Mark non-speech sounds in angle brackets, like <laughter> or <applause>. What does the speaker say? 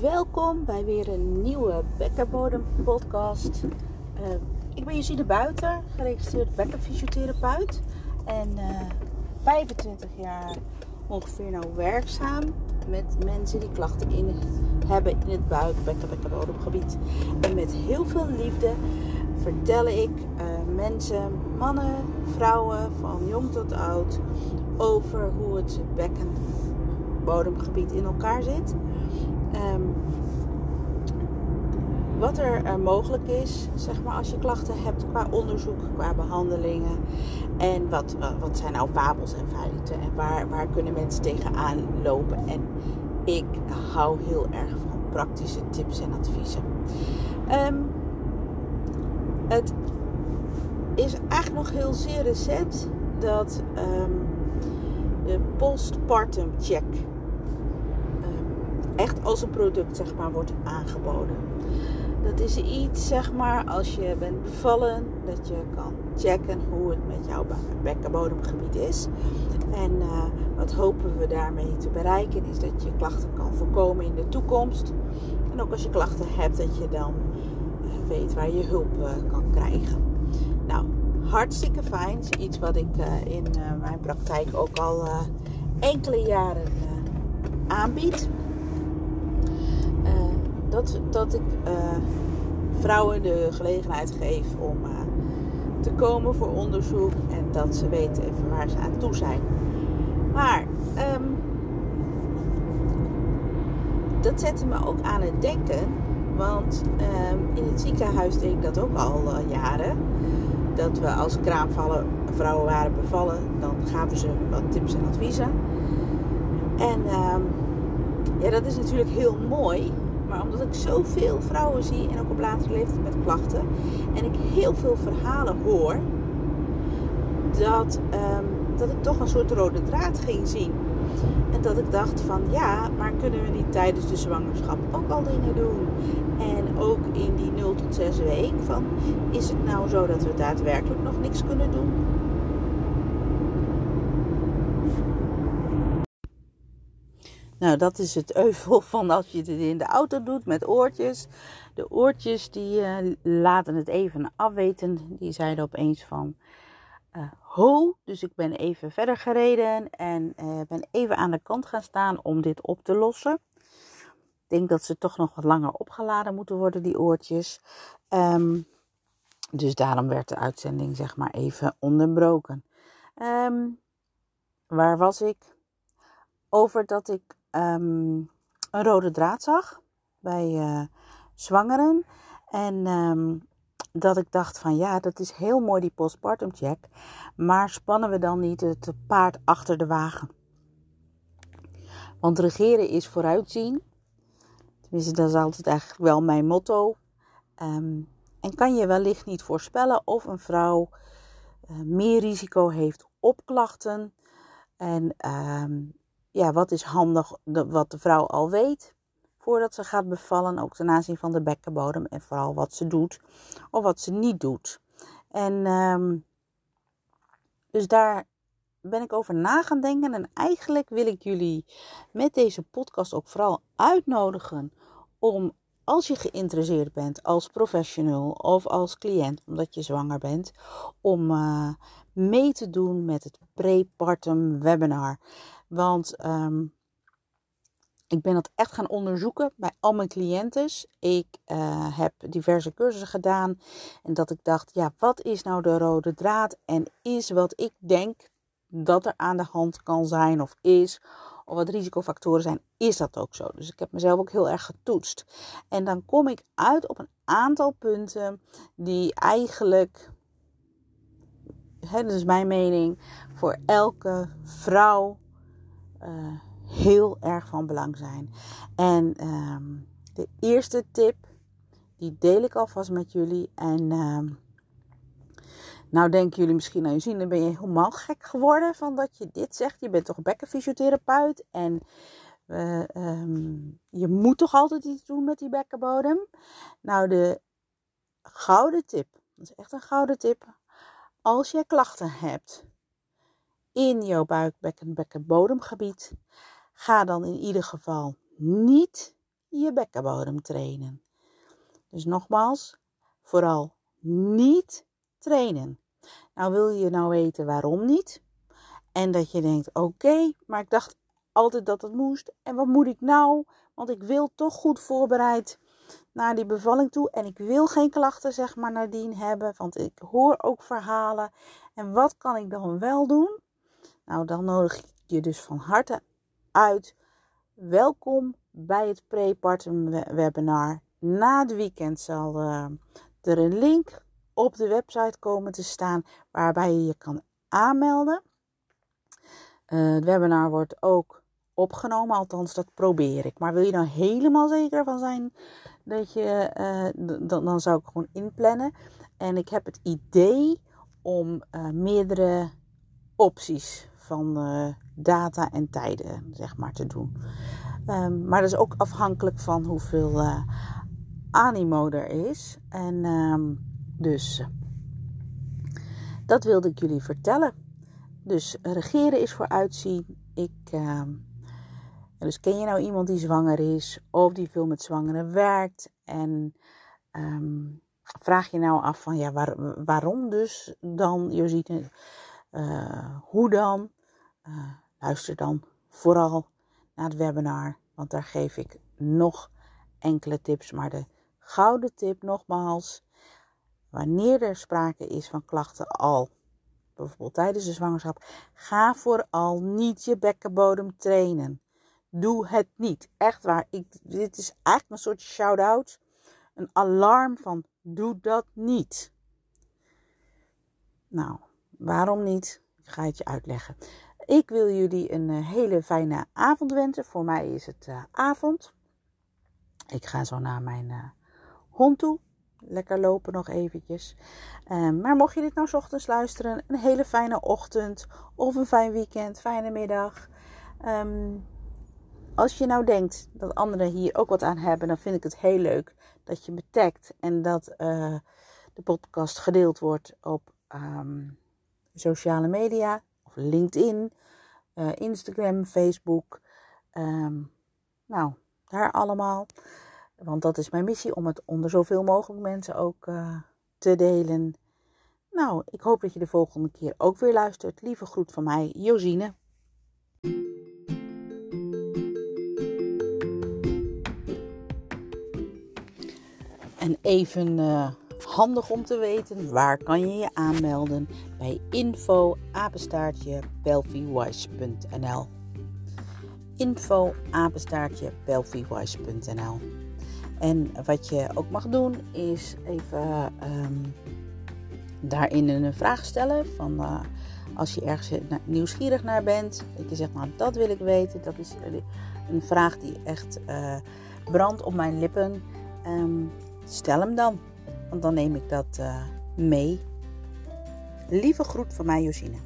Welkom bij weer een nieuwe Bekkenbodem podcast. Uh, ik ben Josine Buiten, geregistreerd bekkenfysiotherapeut. En uh, eh, 25 jaar ongeveer nou werkzaam met mensen die klachten in hebben in het buik, bekken, bekkenbodemgebied. En met heel veel liefde vertel ik uh, mensen, mannen, vrouwen, van jong tot oud, over hoe het bekkenbodemgebied in elkaar zit. Um, wat er uh, mogelijk is, zeg maar, als je klachten hebt qua onderzoek, qua behandelingen. En wat, wat zijn nou fabels en feiten en waar, waar kunnen mensen tegenaan lopen. En ik hou heel erg van praktische tips en adviezen. Um, het is eigenlijk nog heel zeer recent dat um, de postpartum check echt als een product zeg maar, wordt aangeboden. Dat is iets, zeg maar, als je bent bevallen, dat je kan checken hoe het met jouw bekkenbodemgebied is. En uh, wat hopen we daarmee te bereiken, is dat je klachten kan voorkomen in de toekomst. En ook als je klachten hebt, dat je dan weet waar je hulp uh, kan krijgen. Nou, hartstikke fijn. Is iets wat ik in mijn praktijk ook al enkele jaren aanbied. Dat, dat ik vrouwen de gelegenheid geef om te komen voor onderzoek en dat ze weten even waar ze aan toe zijn. Maar um, dat zette me ook aan het denken want ehm, in het ziekenhuis deed ik dat ook al uh, jaren. Dat we als kraamvallen vrouwen waren bevallen, dan gaven ze wat tips en adviezen. En uh, ja, dat is natuurlijk heel mooi. Maar omdat ik zoveel vrouwen zie en ook op latere leeftijd met klachten. En ik heel veel verhalen hoor. Dat, um, dat ik toch een soort rode draad ging zien. En dat ik dacht van ja, maar kunnen we niet tijdens de zwangerschap ook al dingen doen? En ook in die 0 tot 6 weken van is het nou zo dat we daadwerkelijk nog niks kunnen doen? Nou, dat is het euvel <laughs> van als je het in de auto doet met oortjes. De oortjes die uh, laten het even afweten. Die zeiden opeens van uh. Dus ik ben even verder gereden en uh, ben even aan de kant gaan staan om dit op te lossen. Ik denk dat ze toch nog wat langer opgeladen moeten worden, die oortjes. Um, dus daarom werd de uitzending zeg maar even onderbroken. Um, waar was ik? Over dat ik um, een rode draad zag bij uh, zwangeren. En dat ik dacht van ja, dat is heel mooi die postpartum check. Maar spannen we dan niet het paard achter de wagen? Want regeren is vooruitzien. Tenminste, dat is altijd eigenlijk wel mijn motto. Um, en kan je wellicht niet voorspellen of een vrouw uh, meer risico heeft op klachten. En ja, wat is handig wat de vrouw al weet voordat ze gaat bevallen, ook ten aanzien van de bekkenbodem en vooral wat ze doet of wat ze niet doet. En um, dus daar ben ik over na gaan denken en eigenlijk wil ik jullie met deze podcast ook vooral uitnodigen om als je geïnteresseerd bent als professional of als cliënt omdat je zwanger bent, om uh, mee te doen met het prepartum webinar. Want um, ik ben dat echt gaan onderzoeken bij al mijn cliënten. Ik uh, heb diverse cursussen gedaan. En dat ik dacht, ja, wat is nou de rode draad? En is wat ik denk dat er aan de hand kan zijn of is, of wat risicofactoren zijn, is dat ook zo. Dus ik heb mezelf ook heel erg getoetst. En dan kom ik uit op een aantal punten die eigenlijk, hè, dat is mijn mening, voor elke vrouw. Uh, heel erg van belang zijn. En um, de eerste tip, die deel ik alvast met jullie. En um, nou denken jullie misschien aan je zien, dan ben je helemaal gek geworden van dat je dit zegt. Je bent toch bekkenfysiotherapeut en um, je moet toch altijd iets doen met die bekkenbodem. Nou, de gouden tip, dat is echt een gouden tip. Als je klachten hebt in jouw buik, bekken, bekkenbodemgebied, ga dan in ieder geval niet je bekkenbodem trainen. Dus nogmaals, vooral niet trainen. Nou wil je nou weten waarom niet? En dat je denkt, oké, maar ik dacht altijd dat het moest. En wat moet ik nou? Want ik wil toch goed voorbereid naar die bevalling toe. En ik wil geen klachten, zeg maar, nadien hebben. Want ik hoor ook verhalen. En wat kan ik dan wel doen? Nou, dan nodig ik je dus van harte uit. Welkom bij het prepartum webinar. Na het weekend zal uh, er een link op de website komen te staan waarbij je je kan aanmelden. Uh, het webinar wordt ook opgenomen, althans dat probeer ik. Maar wil je nou helemaal zeker van zijn dat je, uh, dan, dan zou ik gewoon inplannen. En ik heb het idee om meerdere opties van uh, data en tijden, zeg maar, te doen. Um, maar dat is ook afhankelijk van hoeveel animo er is. En um, dus dat wilde ik jullie vertellen. Dus regeren is voor uitzien. Ik, uh, dus ken je nou iemand die zwanger is of die veel met zwangeren werkt en vraag je nou af van ja, waar, waarom dus dan, Josine, uh, hoe dan? Uh, luister dan vooral naar het webinar, want daar geef ik nog enkele tips. Maar de gouden tip nogmaals, wanneer er sprake is van klachten al bijvoorbeeld tijdens de zwangerschap, ga vooral niet je bekkenbodem trainen. Doe het niet. Echt waar. Ik, dit is eigenlijk een soort shout-out. Een alarm van doe dat niet. Nou, waarom niet? Ik ga het je uitleggen. Ik wil jullie een eh, hele fijne avond wensen. Voor mij is het uh, avond. Ik ga zo naar mijn uh, hond toe lekker lopen nog eventjes. Um, maar mocht je dit nou ochtends luisteren, een hele fijne ochtend of een fijn weekend, fijne middag. Um, als je nou denkt dat anderen hier ook wat aan hebben, dan vind ik het heel leuk dat je me tagt en dat de podcast gedeeld wordt op um, sociale media LinkedIn, uh, Instagram, Facebook. nou, daar allemaal. Want dat is mijn missie om het onder zoveel mogelijk mensen ook uh, te delen. Nou, ik hoop dat je de volgende keer ook weer luistert. Lieve groet van mij, Josine. En even uh, handig om te weten, waar kan je je aanmelden? Bij info apenstaartje info en wat je ook mag doen is even um, daarin een vraag stellen. Van, uh, als je ergens nieuwsgierig naar bent. Dat je zegt, nou dat wil ik weten. Dat is een vraag die echt uh, brandt op mijn lippen. Um, stel hem dan. Want dan neem ik dat uh, mee. Lieve groet van mij Josine.